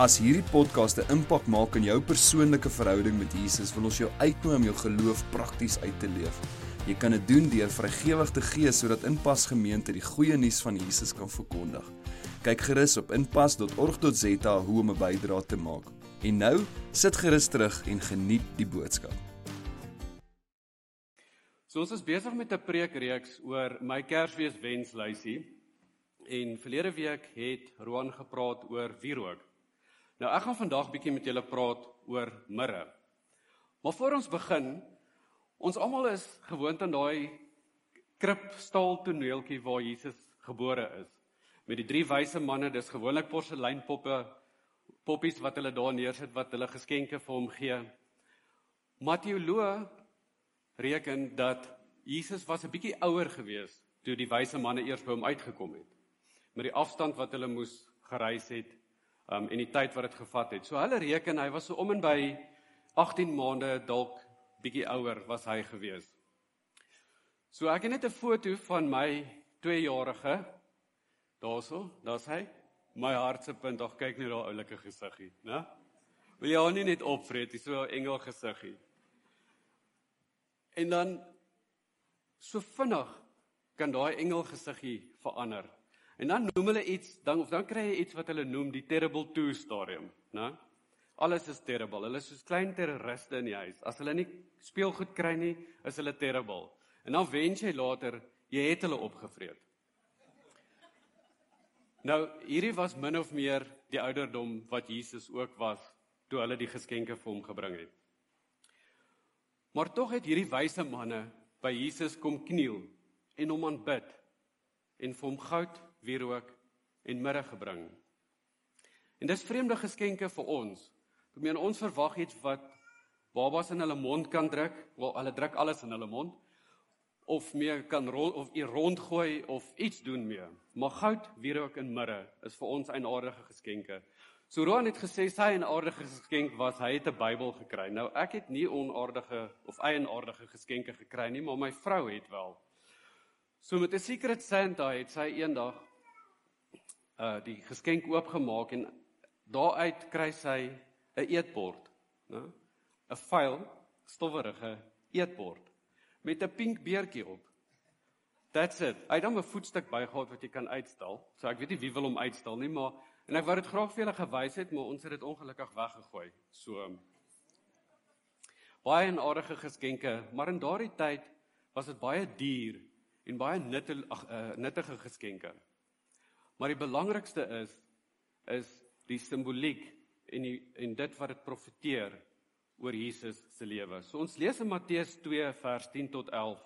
As hierdie podcast 'n impak maak in jou persoonlike verhouding met Jesus, wil ons jou uitnooi om jou geloof prakties uit te leef. Jy kan dit doen deur vrygewig te gee sodat Inpas Gemeente die goeie nuus van Jesus kan verkondig. Kyk gerus op inpas.org.za hoe om 'n bydrae te maak. En nou, sit gerus terug en geniet die boodskap. So ons is besig met 'n preekreeks oor my Kersfees wenslysie. En verlede week het Roan gepraat oor wierook. Nou ek gaan vandag bietjie met julle praat oor mirre. Maar voor ons begin, ons almal is gewoond aan daai kripstal toneeltjie waar Jesus gebore is. Met die drie wyse manne, dis gewoonlik porseleinpoppe, poppies wat hulle daar neersit wat hulle geskenke vir hom gee. Matteoloë reken dat Jesus was 'n bietjie ouer gewees toe die wyse manne eers by hom uitgekom het. Met die afstand wat hulle moes gereis het um en die tyd wat dit gevat het. So hulle reken hy was so om en by 18 maande dalk bietjie ouer was hy gewees. So ek het net 'n foto van my 2-jarige daarso, daar's hy. My hart se punt, ag kyk net daai oulike gesiggie, né? Wil jy hom nie net opvreet, hy's so 'n engel gesiggie. En dan so vinnig kan daai engel gesiggie verander. En dan noem hulle iets, dan of dan kry jy iets wat hulle noem die terrible two stadium, né? Alles is terrible. Hulle is soos klein terroriste in die huis. As hulle nie speelgoed kry nie, is hulle terrible. En dan wens jy later jy het hulle opgevreet. Nou, hierdie was min of meer die ouderdom wat Jesus ook was toe hulle die geskenke vir hom gebring het. Maar tog het hierdie wyse manne by Jesus kom kniel en hom aanbid en vir hom goud wierook en mirre gebring. En dis vreemde geskenke vir ons. Ek meen ons verwag iets wat babas in hulle mond kan druk, wel hulle druk alles in hulle mond of meer kan rol of ie rondgooi of iets doen mee. Maar goud, wierook en mirre is vir ons 'n aardige geskenke. So Roan het gesê sy 'n aardige geskenk was hy het 'n Bybel gekry. Nou ek het nie onaardige of eienaardige geskenke gekry nie, maar my vrou het wel. So met 'n secret Santa het sy eendag uh die geskenk oopgemaak en daaruit kry sy 'n eetbord, né? 'n vuil, stowwerige eetbord met 'n pink beertjie op. That's it. Hy het dan 'n voetstuk bygehou wat jy kan uitstal. So ek weet nie wie wil hom uitstal nie, maar en ek wou dit graag vir julle gewys het, maar ons het dit ongelukkig weggegooi. So baie en aardige geskenke, maar in daardie tyd was dit baie duur en baie nuttige uh, nuttige geskenke. Maar die belangrikste is is die simboliek en die en dit wat dit profeteer oor Jesus se lewe. So ons lees in Matteus 2 vers 10 tot 11.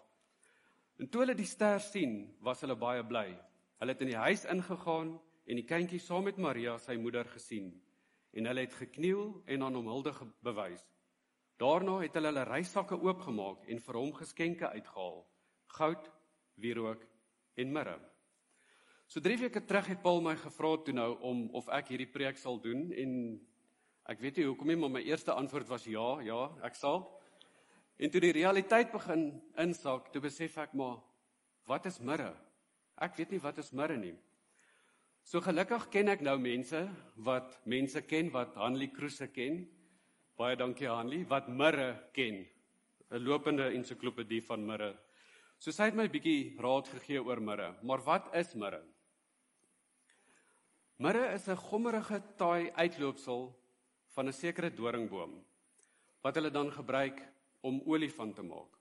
En toe hulle die ster sien, was hulle baie bly. Hulle het in die huis ingegaan en die kindjie saam met Maria, sy moeder, gesien. En hulle het gekniel en aan hom hulde bewys. Daarna het hulle hulle reissakke oopgemaak en vir hom geskenke uitgehaal: goud, wierook en mirre. So 3 weke terug het Paul my gevra toe nou om of ek hierdie preek sal doen en ek weet nie hoekom nie, maar my eerste antwoord was ja, ja, ek sal. En toe die realiteit begin insak, toe besef ek maar wat is mirre? Ek weet nie wat is mirre nie. So gelukkig ken ek nou mense wat mense ken wat Hanlie Kroese ken. Baie dankie Hanlie wat mirre ken. 'n Lopende ensiklopedie van mirre. So sy het my 'n bietjie raad gegee oor mirre. Maar wat is mirre? Mirre is 'n gommerige taai uitloopsel van 'n sekere doringboom wat hulle dan gebruik om olie van te maak.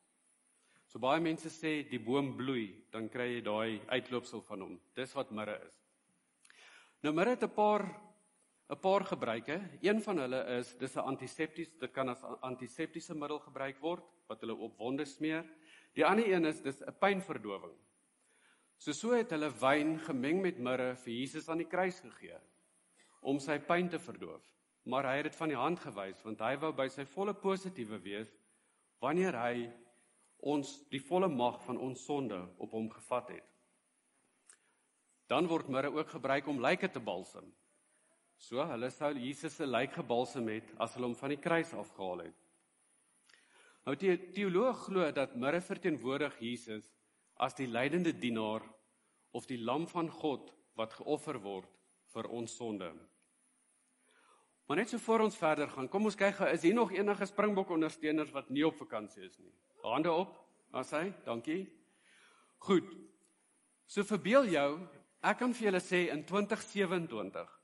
So baie mense sê die boom bloei, dan kry jy daai uitloopsel van hom. Dis wat mirre is. Nou mirre het 'n paar 'n paar gebruike. Een van hulle is dis 'n antisepties, dit kan as antiseptiese middel gebruik word wat hulle op wonde smeer. Die ander een is dis 'n pynverdowing. So so het hulle wyn gemeng met mirre vir Jesus aan die kruis gegee om sy pyn te verdoof. Maar hy het dit van die hand gewys want hy wou by sy volle positiewe wees wanneer hy ons die volle mag van ons sonde op hom gevat het. Dan word mirre ook gebruik om lyke te balsem. So hulle sou Jesus se lijk gebalsem het as hulle hom van die kruis afgehaal het. Nou die teoloog glo dat mirre verteenwoordig Jesus as die lydende dienaar of die lam van God wat geoffer word vir ons sonde. Maar net so voor ons verder gaan, kom ons kyk, is hier nog enige Springbok ondersteuners wat nie op vakansie is nie? Hande op. As hy, dankie. Goed. So verbeel jou, ek kan vir julle sê in 2027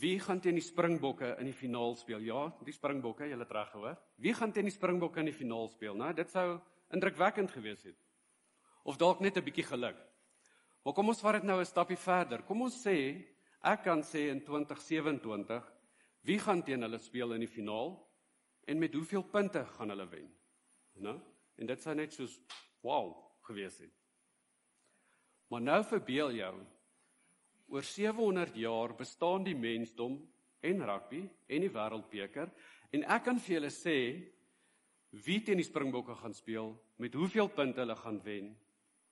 Wie gaan teen die Springbokke in die finaal speel? Ja, die Springbokke, jy het reg gehoor. Wie gaan teen die Springbokke in die finaal speel? Nou, dit sou indrukwekkend gewees het. Of dalk net 'n bietjie geluk. Maar kom ons vat dit nou 'n stapie verder. Kom ons sê ek kan sê in 2027 wie gaan teen hulle speel in die finaal en met hoeveel punte gaan hulle wen? Nou, en dit sou net soos wow gewees het. Maar nou verbeel jou oor 700 jaar bestaan die mensdom en rugby en die wêreldbeker en ek kan vir julle sê wie teen die Springbokke gaan speel, met hoeveel punte hulle gaan wen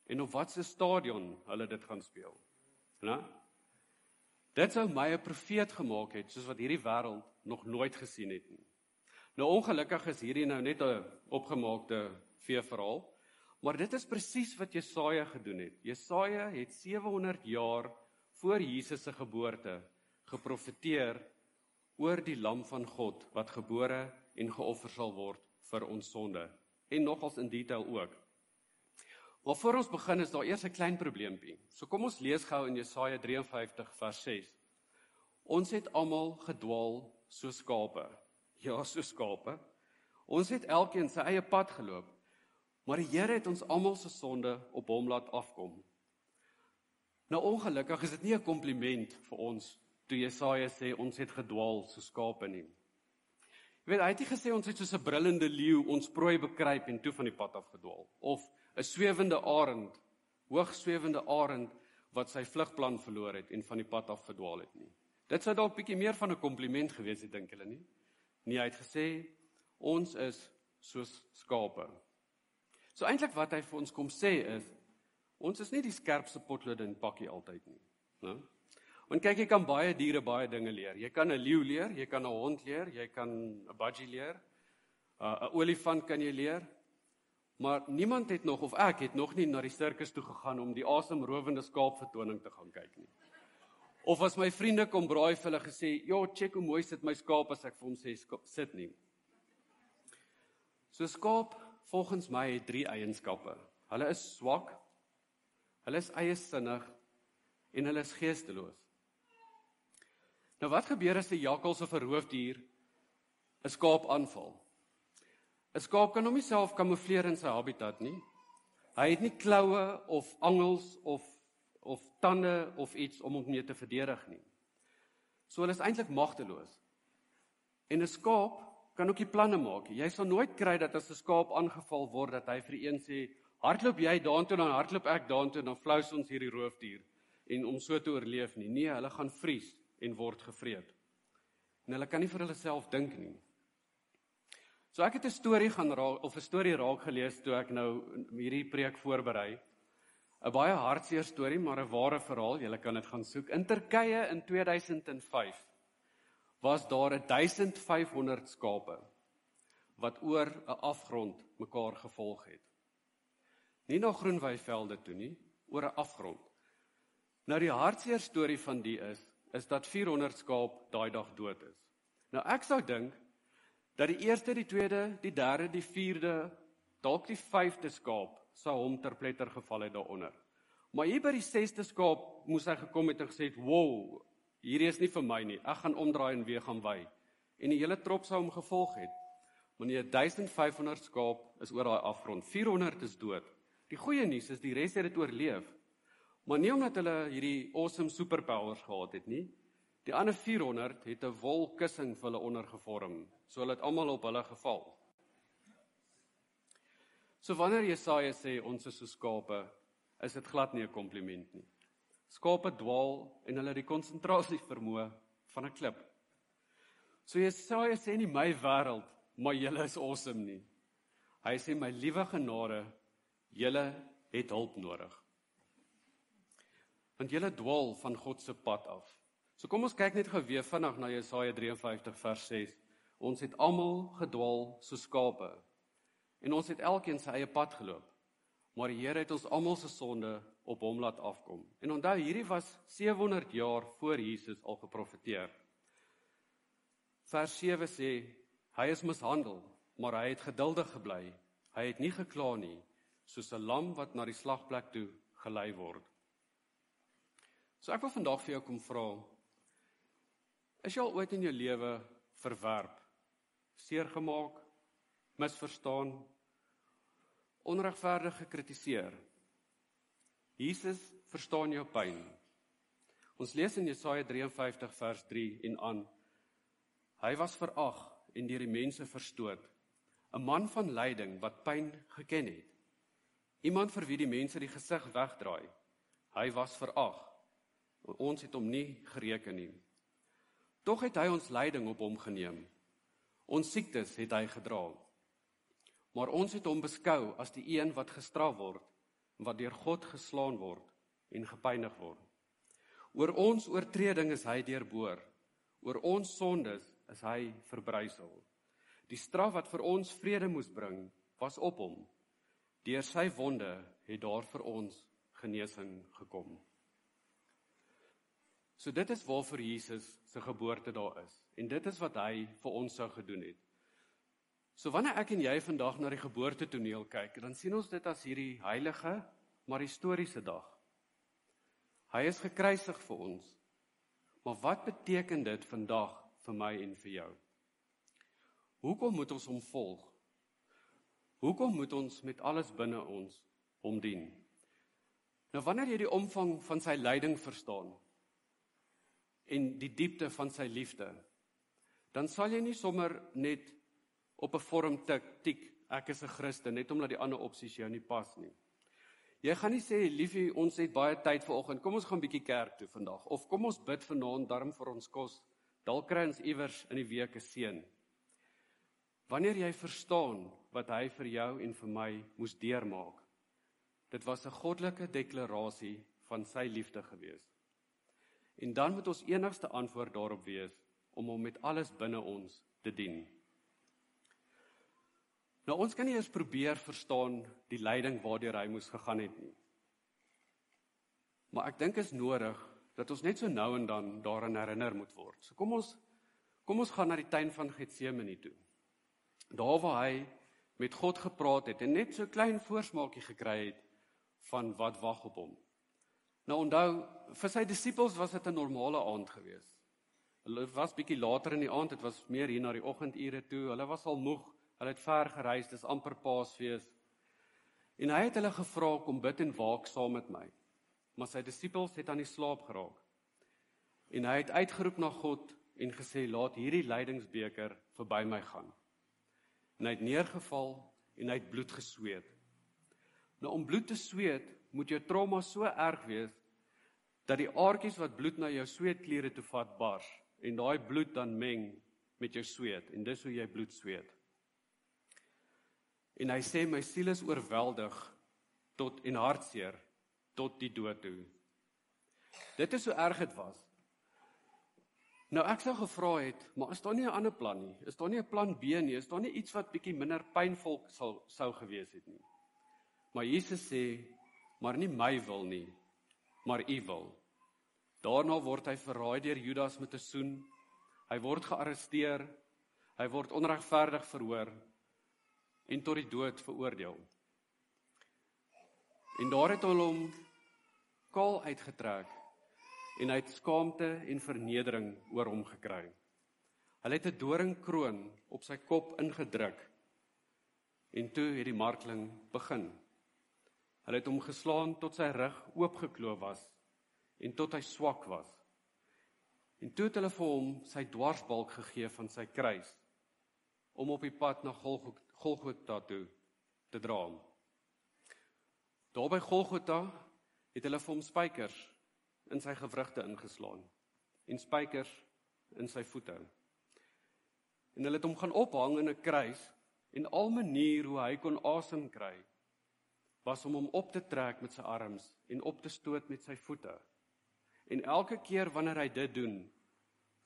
en op watter stadion hulle dit gaan speel. Né? Dit sou my 'n profeet gemaak het soos wat hierdie wêreld nog nooit gesien het nie. Nou ongelukkig is hierdie nou net 'n opgemaakte veeverhaal, maar dit is presies wat Jesaja gedoen het. Jesaja het 700 jaar voor Jesus se geboorte geprofeteer oor die lam van God wat gebore en geoffer sal word vir ons sonde en nogals in detail ook. Maar voor ons begin is daar eers 'n klein probleempie. So kom ons lees gou in Jesaja 53 vers 6. Ons het almal gedwaal so skape. Ja, so skape. Ons het elkeen sy eie pad geloop. Maar die Here het ons almal se sonde op hom laat afkom. Nou ongelukkig is dit nie 'n kompliment vir ons toe Jesaja sê ons het gedwaal so skape nie. Jy weet, hy het nie gesê ons het soos 'n brullende leeu ons prooi bekruip en toe van die pad af gedwaal of 'n swewende arend, hoog swewende arend wat sy vlugplan verloor het en van die pad af verdwaal het nie. Dit sou dalk bietjie meer van 'n kompliment gewees het dink julle nie? Nee, hy het gesê ons is soos skape. So eintlik wat hy vir ons kom sê is Ons is nie die skerpste potlode in pakkie altyd nie, né? Want kyk, jy kan baie diere baie dinge leer. Jy kan 'n leeu leer, jy kan 'n hond leer, jy kan 'n budgie leer. 'n uh, olifant kan jy leer. Maar niemand het nog of ek het nog nie na die sirkus toe gegaan om die asemrowende skaapvertoning te gaan kyk nie. Of as my vriende kom braai vir hulle gesê, "Ja, check hoe mooi sit my skaap as ek vir hom sê sit nie." So skaap volgens my het drie eienskappe. Hulle is swak, Hulle is eiesinnig en hulle is geesteloos. Nou wat gebeur as 'n jakkals of 'n roofdier 'n skaap aanval? 'n Skaap kan hom nie self kamoufleer in sy habitat nie. Hy het nie kloue of angels of of tande of iets om hom mee te verdedig nie. So hulle is eintlik magteloos. En 'n skaap kan ook nie planne maak nie. Jy sal nooit kry dat as 'n skaap aangeval word dat hy vir een sê, hardloop jy daartoe dan hardloop ek daartoe dan flous ons hierdie roofdier en om so te oorleef nie nee hulle gaan vries en word gevreet en hulle kan nie vir hulle self dink nie so ek het 'n storie gaan raak of 'n storie raak gelees toe ek nou hierdie preek voorberei 'n baie hartseer storie maar 'n ware verhaal jy kan dit gaan soek in Turkye in 2005 was daar 1500 skape wat oor 'n afgrond mekaar gevolg het nie na groenwyvelde toe nie, oor 'n afgrond. Nou die hartseer storie van die is is dat 400 skaap daai dag dood is. Nou ek sou dink dat die eerste, die tweede, die derde, die vierde, dalk die vyfde skaap sou hom ter pletter geval het daaronder. Maar hier by die sesde skaap moes hy gekom het en gesê het, "Wow, hierdie is nie vir my nie. Ek gaan omdraai en weer gaan wy." En die hele trop sou hom gevolg het. Wanneer 1500 skaap is oor daai afgrond, 400 is dood. Die goeie nuus is die res het dit oorleef. Maar nie omdat hulle hierdie awesome superpowers gehad het nie. Die ander 400 het 'n wolkussing vir hulle ondergevorm, so hulle het almal op hulle geval. So wanneer Jesaja sê ons is so skape, is dit glad nie 'n kompliment nie. Skape dwaal en hulle het die konsentrasie vermoë van 'n klip. So Jesaja sê nie my wêreld, maar julle is awesome nie. Hy sê my liewe genade, julle het hulp nodig. Want julle dwaal van God se pad af. So kom ons kyk net gou weer vinnig na Jesaja 53 vers 6. Ons het almal gedwaal so skape. En ons het elkeen sy eie pad geloop. Maar die Here het ons almal se sonde op hom laat afkom. En onthou, hierdie was 700 jaar voor Jesus al geprofeteer. Vers 7 sê hy is mishandel, maar hy het geduldig gebly. Hy het nie gekla nie, soos 'n lam wat na die slagplek toe gelei word. So ek wil vandag vir jou kom vra, is jy al ooit in jou lewe verwerp, seergemaak, misverstaan, onregverdig gekritiseer? Jesus verstaan jou pyn. Ons lees in Jesaja 53 vers 3 en aan Hy was verag en deur die mense verstoot, 'n man van lyding wat pyn geken het. Iemand vir wie die mense die gesig wegdraai. Hy was verag. Ons het hom nie gereken nie. Tog het hy ons lyding op hom geneem. Ons siektes het hy gedra. Maar ons het hom beskou as die een wat gestraf word wat deur God geslaan word en gepynig word. Oor ons oortreding is hy deurboor. Oor ons sondes is hy verbrysel. Die straf wat vir ons vrede moes bring, was op hom. Deur sy wonde het daar vir ons genesing gekom. So dit is waarvoor Jesus se geboorte daar is en dit is wat hy vir ons sou gedoen het. So wanneer ek en jy vandag na die geboortetoneel kyk, dan sien ons dit as hierdie heilige maar historiese dag. Hy is gekruisig vir ons. Maar wat beteken dit vandag vir my en vir jou. Hoekom moet ons hom volg? Hoekom moet ons met alles binne ons hom dien? Nou wanneer jy die omvang van sy lyding verstaan en die diepte van sy liefde, dan sal jy nie sommer net op 'n vorm tik tik ek is 'n Christen net omdat die ander opsies jou nie pas nie. Jy gaan nie sê liefie ons het baie tyd vanoggend kom ons gaan bietjie kerk toe vandag of kom ons bid vanaand darm vir ons kos Dalk kry ons iewers in die week 'n seën. Wanneer jy verstaan wat hy vir jou en vir my moes deurmaak. Dit was 'n goddelike deklarasie van sy liefde gewees. En dan moet ons enigste antwoord daarop wees om hom met alles binne ons te dien. Nou ons kan nie eens probeer verstaan die lyding waardeur hy moes gegaan het nie. Maar ek dink is nodig dat ons net so nou en dan daaraan herinner moet word. So kom ons kom ons gaan na die tuin van Getsemane toe. Daar waar hy met God gepraat het en net so klein voorsmaakie gekry het van wat wag op hom. Nou onthou, vir sy disippels was dit 'n normale aand gewees. Hulle was bietjie later in die aand, dit was meer hier na die oggendure toe. Hulle was al moeg, hulle het ver gereis, dis amper Paasfees. En hy het hulle gevra kom bid en waak saam met my maar sy disippels het aan die slaap geraak. En hy het uitgeroep na God en gesê laat hierdie lydingsbeker verby my gaan. En hy het neergeval en hy het bloed gesweet. Nou om bloed te sweet, moet jou trauma so erg wees dat die aartjies wat bloed na jou sweetklere toe vat bars en daai bloed dan meng met jou sweet en dis hoe jy bloed sweet. En hy sê my siel is oorweldig tot en hartseer tot die dood toe. Dit is so erg dit was. Nou ek sou gevra het, maar is daar nie 'n ander plan nie? Is daar nie 'n plan B nie? Is daar nie iets wat bietjie minder pynvol sal sou gewees het nie? Maar Jesus sê, maar nie my wil nie, maar u wil. Daarna word hy verraai deur Judas met 'n soen. Hy word gearresteer. Hy word onregverdig verhoor en tot die dood veroordeel. En daar het hulle hom kaal uitgetrek en hy het skaamte en vernedering oor hom gekry. Hulle het 'n doringkroon op sy kop ingedruk. En toe het die marteling begin. Hulle het hom geslaan tot sy rug oopgekloof was en tot hy swak was. En toe het hulle vir hom sy dwarsbalk gegee van sy kruis om op die pad na Golgotha toe te dra. Daar by Golgotha het hulle vir hom spykers in sy gewrigte ingeslaan en spykers in sy voete. En hulle het hom gaan ophang in 'n kruis En al manier hoe hy kon asem kry was om hom op te trek met sy arms en op te stoot met sy voete. En elke keer wanneer hy dit doen,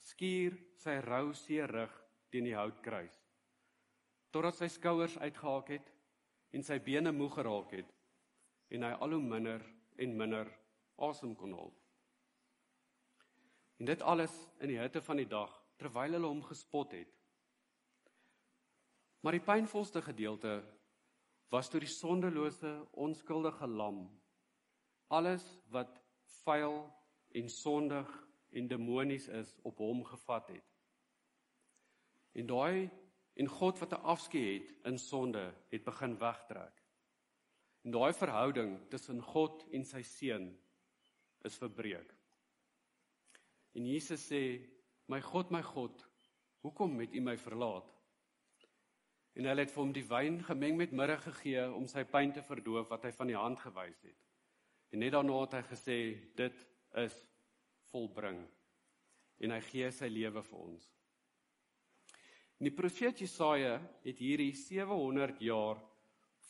skuur sy rou see rug teen die houtkruis totdat sy skouers uitgehaak het en sy bene moeg geraak het en hy al hoe minder en minder asem kon haal. En dit alles in die hitte van die dag terwyl hulle hom gespot het. Maar die pynvolste gedeelte was toe die sondelose onskuldige lam alles wat vuil en sondig en demonies is op hom gevat het. En daai en God wat 'n afskeid het in sonde het begin wegtrek. En daai verhouding tussen God en sy seun is verbreek. En Jesus sê: "My God, my God, hoekom het U my verlaat?" En hulle het vir hom die wyn gemeng met mirre gegee om sy pyn te verdoof wat hy van die hand gewys het. En net daarna het hy gesê: "Dit is volbring." En hy gee sy lewe vir ons. En die profeet Jesaja het hierdie 700 jaar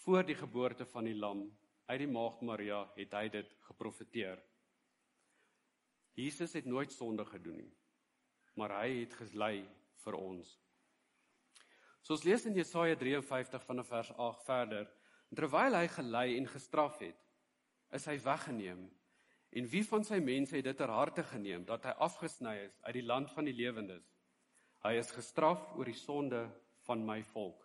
voor die geboorte van die lam uit die maagd Maria het hy dit geprofeteer. Jesus het nooit sonde gedoen nie, maar hy het gelei vir ons. So ons lees in Jesaja 53 vanaf vers 8 verder. Terwyl hy gelei en gestraf het, is hy weggeneem. En wie van sy mense het dit ter harte geneem dat hy afgesny is uit die land van die lewendes? Hy is gestraf oor die sonde van my volk.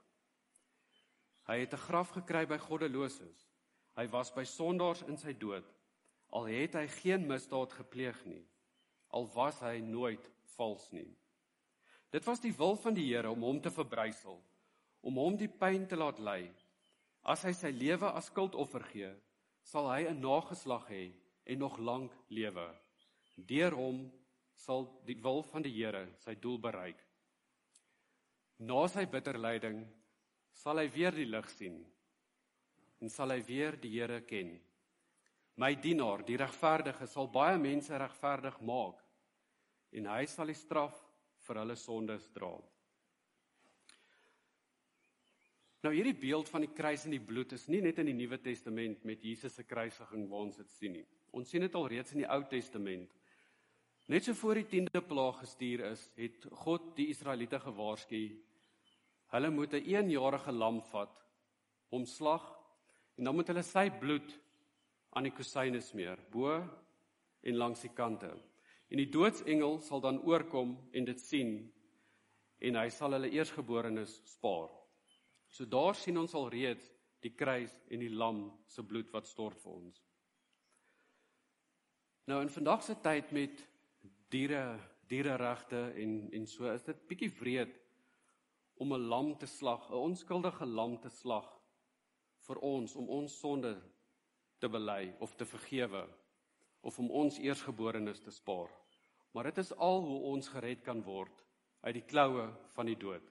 Hy het 'n graf gekry by goddeloses. Hy was by sondaars in sy dood. Al het hy geen misdaad gepleeg nie. Al was hy nooit vals nie. Dit was die wil van die Here om hom te verbrysel, om hom die pyn te laat ly. As hy sy lewe as skuldoffer gee, sal hy 'n nageslag hê en nog lank lewe. Deur hom sal die wil van die Here sy doel bereik. Na sy bitter lyding sal hy weer die lig sien en sal hy weer die Here ken. My dienaar, die regverdige, sal baie mense regverdig maak en hy sal die straf vir hulle sondes dra. Nou hierdie beeld van die kruis en die bloed is nie net in die Nuwe Testament met Jesus se kruisiging waar ons dit sien nie. Ons sien dit al reeds in die Ou Testament. Net so voor die 10de plaag gestuur is, het God die Israeliete gewaarsku Hulle moet 'n eenjarige lam vat, hom slag en dan moet hulle sy bloed aan die kusyne smeer, bo en langs die kante. En die doodsengel sal dan oorkom en dit sien en hy sal hulle eersgeborenes spaar. So daar sien ons al reeds die kruis en die lam se bloed wat stort vir ons. Nou in vandag se tyd met diere diereregte en en so is dit bietjie wreed om 'n lam te slag, 'n onskuldige lam te slag vir ons om ons sonde te bely of te vergewe of om ons eersgeborenes te spaar. Maar dit is al hoe ons gered kan word uit die kloue van die dood.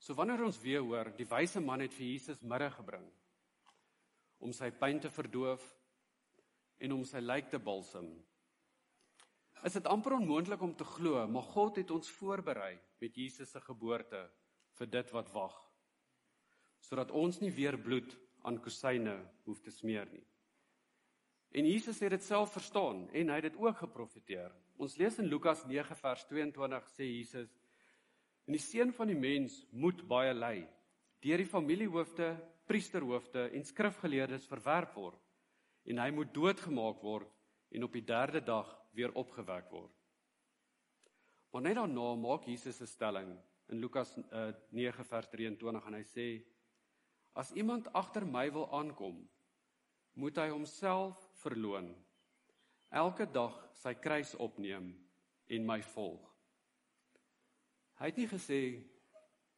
So wanneer ons weer hoor, die wyse man het vir Jesus middag gebring om sy pyn te verdoof en om sy lijk te balsem. Is dit amper onmoontlik om te glo, maar God het ons voorberei met Jesus se geboorte vir dit wat wag. Sodat ons nie weer bloed aan kusyne hoef te smeer nie. En Jesus het dit self verstaan en hy het dit ook geprofeteer. Ons lees in Lukas 9 vers 22 sê Jesus: "En die seun van die mens moet baie ly, deur die familiehoofde, priesterhoofde en skrifgeleerdes verwerp word, en hy moet doodgemaak word en op die 3de dag weer opgewek word." Maar net daarna maak Jesus 'n stelling in Lukas uh, eh, 9 vers 23 en hy sê as iemand agter my wil aankom moet hy homself verloon elke dag sy kruis opneem en my volg. Hy het nie gesê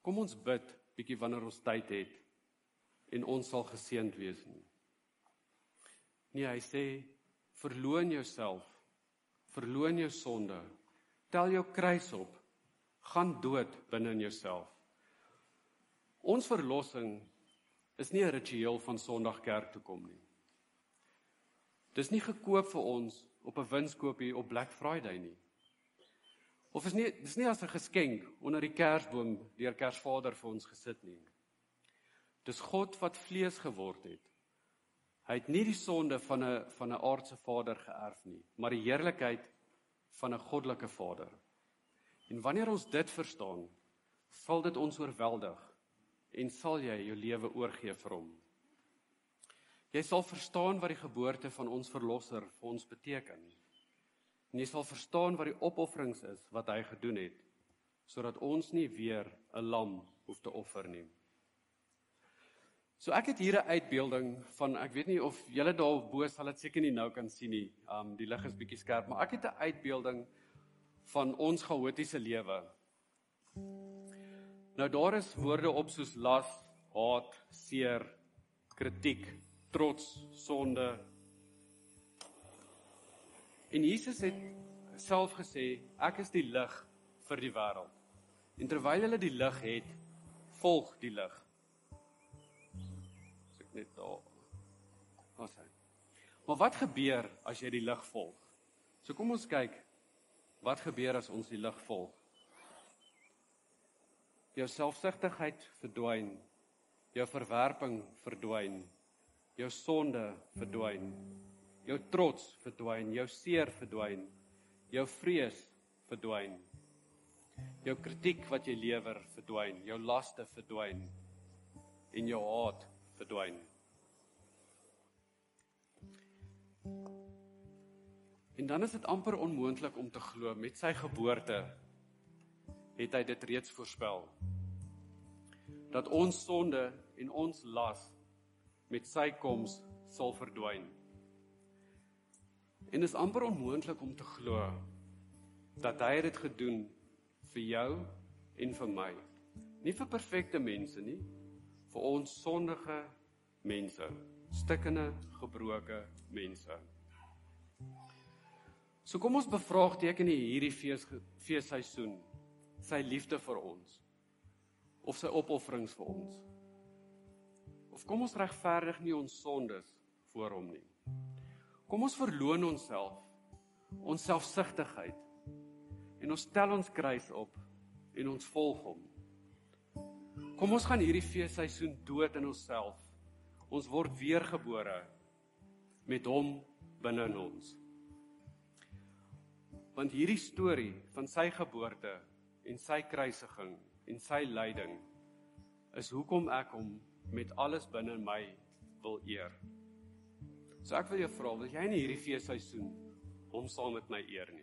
kom ons bid bietjie wanneer ons tyd het en ons sal geseënd wees nie. Nee, hy sê verloon jouself. Verloon jou sonde tel jou kruis op. Gaan dood binne in jouself. Ons verlossing is nie 'n ritueel van Sondag kerk toe kom nie. Dis nie gekoop vir ons op 'n winskoopie op Black Friday nie. Of is nie dis nie as 'n geskenk onder die kersboom deur Kersvader vir ons gesit nie. Dis God wat vlees geword het. Hy het nie die sonde van 'n van 'n aardse vader geërf nie, maar die heerlikheid van 'n goddelike Vader. En wanneer ons dit verstaan, sal dit ons oorweldig en sal jy jou lewe oorgee vir hom. Jy sal verstaan wat die geboorte van ons verlosser vir ons beteken. En jy sal verstaan wat die opofferings is wat hy gedoen het sodat ons nie weer 'n lam hoef te offer nie. So ek het hier 'n uitbeelding van ek weet nie of julle daar bo sal dit seker nie nou kan sien nie. Um die lig is bietjie skerp, maar ek het 'n uitbeelding van ons chaotiese lewe. Nou daar is woorde op soos las, haat, seer, kritiek, trots, sonde. En Jesus het self gesê, ek is die lig vir die wêreld. En terwyl hulle die lig het, volg die lig. As ek net daar. Wat sê? Maar wat gebeur as jy die lig volg? So kom ons kyk wat gebeur as ons die lig volg. Jou selfsugtigheid verdwyn. Jou verwerping verdwyn. Jou sonde verdwyn. Jou trots verdwyn, jou seer verdwyn. Jou vrees verdwyn. Jou kritiek wat jy lewer verdwyn, jou laste verdwyn en jou haat verdwyn. En dan is dit amper onmoontlik om te glo met sy geboorte het hy dit reeds voorspel dat ons sonde en ons las met sy koms sal verdwyn. En is amper onmoontlik om te glo dat hy dit gedoen vir jou en vir my. Nie vir perfekte mense nie, vir ons sondige mense, stikkende, gebroke mense. So kom ons bevraagteken hierdie fees feesseisoen sy liefde vir ons of sy opofferings vir ons. Of kom ons regverdig nie ons sondes voor hom nie. Kom ons verloon onsself, ons selfsugtigheid en ons stel ons kruis op en ons volg hom. Kom ons gaan hierdie feesseisoen dood in onsself. Ons word weergebore met hom binne in ons. Want hierdie storie van sy geboorte en sy kruisiging en sy lyding is hoekom ek hom met alles binne my wil eer. So ek wil jou vra, wil jy in hierdie feesseisoen hom saam met my eer nie?